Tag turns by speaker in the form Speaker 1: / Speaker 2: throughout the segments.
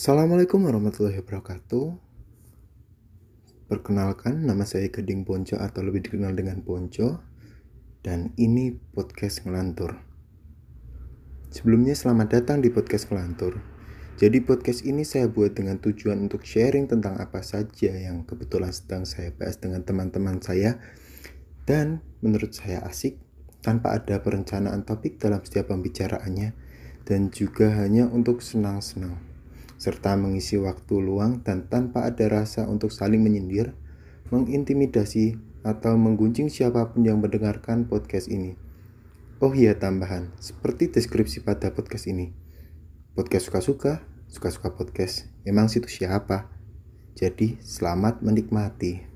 Speaker 1: Assalamualaikum warahmatullahi wabarakatuh. Perkenalkan, nama saya Geding Ponco atau lebih dikenal dengan Ponco. Dan ini podcast ngelantur. Sebelumnya selamat datang di podcast ngelantur. Jadi podcast ini saya buat dengan tujuan untuk sharing tentang apa saja yang kebetulan sedang saya bahas dengan teman-teman saya. Dan menurut saya asik, tanpa ada perencanaan topik dalam setiap pembicaraannya. Dan juga hanya untuk senang-senang serta mengisi waktu luang dan tanpa ada rasa untuk saling menyindir, mengintimidasi, atau menggunjing siapa pun yang mendengarkan podcast ini. Oh iya tambahan, seperti deskripsi pada podcast ini. Podcast suka-suka, suka-suka podcast. Emang situ siapa? Jadi, selamat menikmati.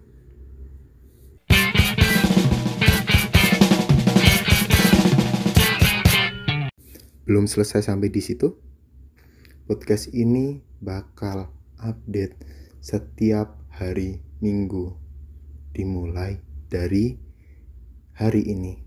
Speaker 1: Belum selesai sampai di situ? Podcast ini bakal update setiap hari Minggu, dimulai dari hari ini.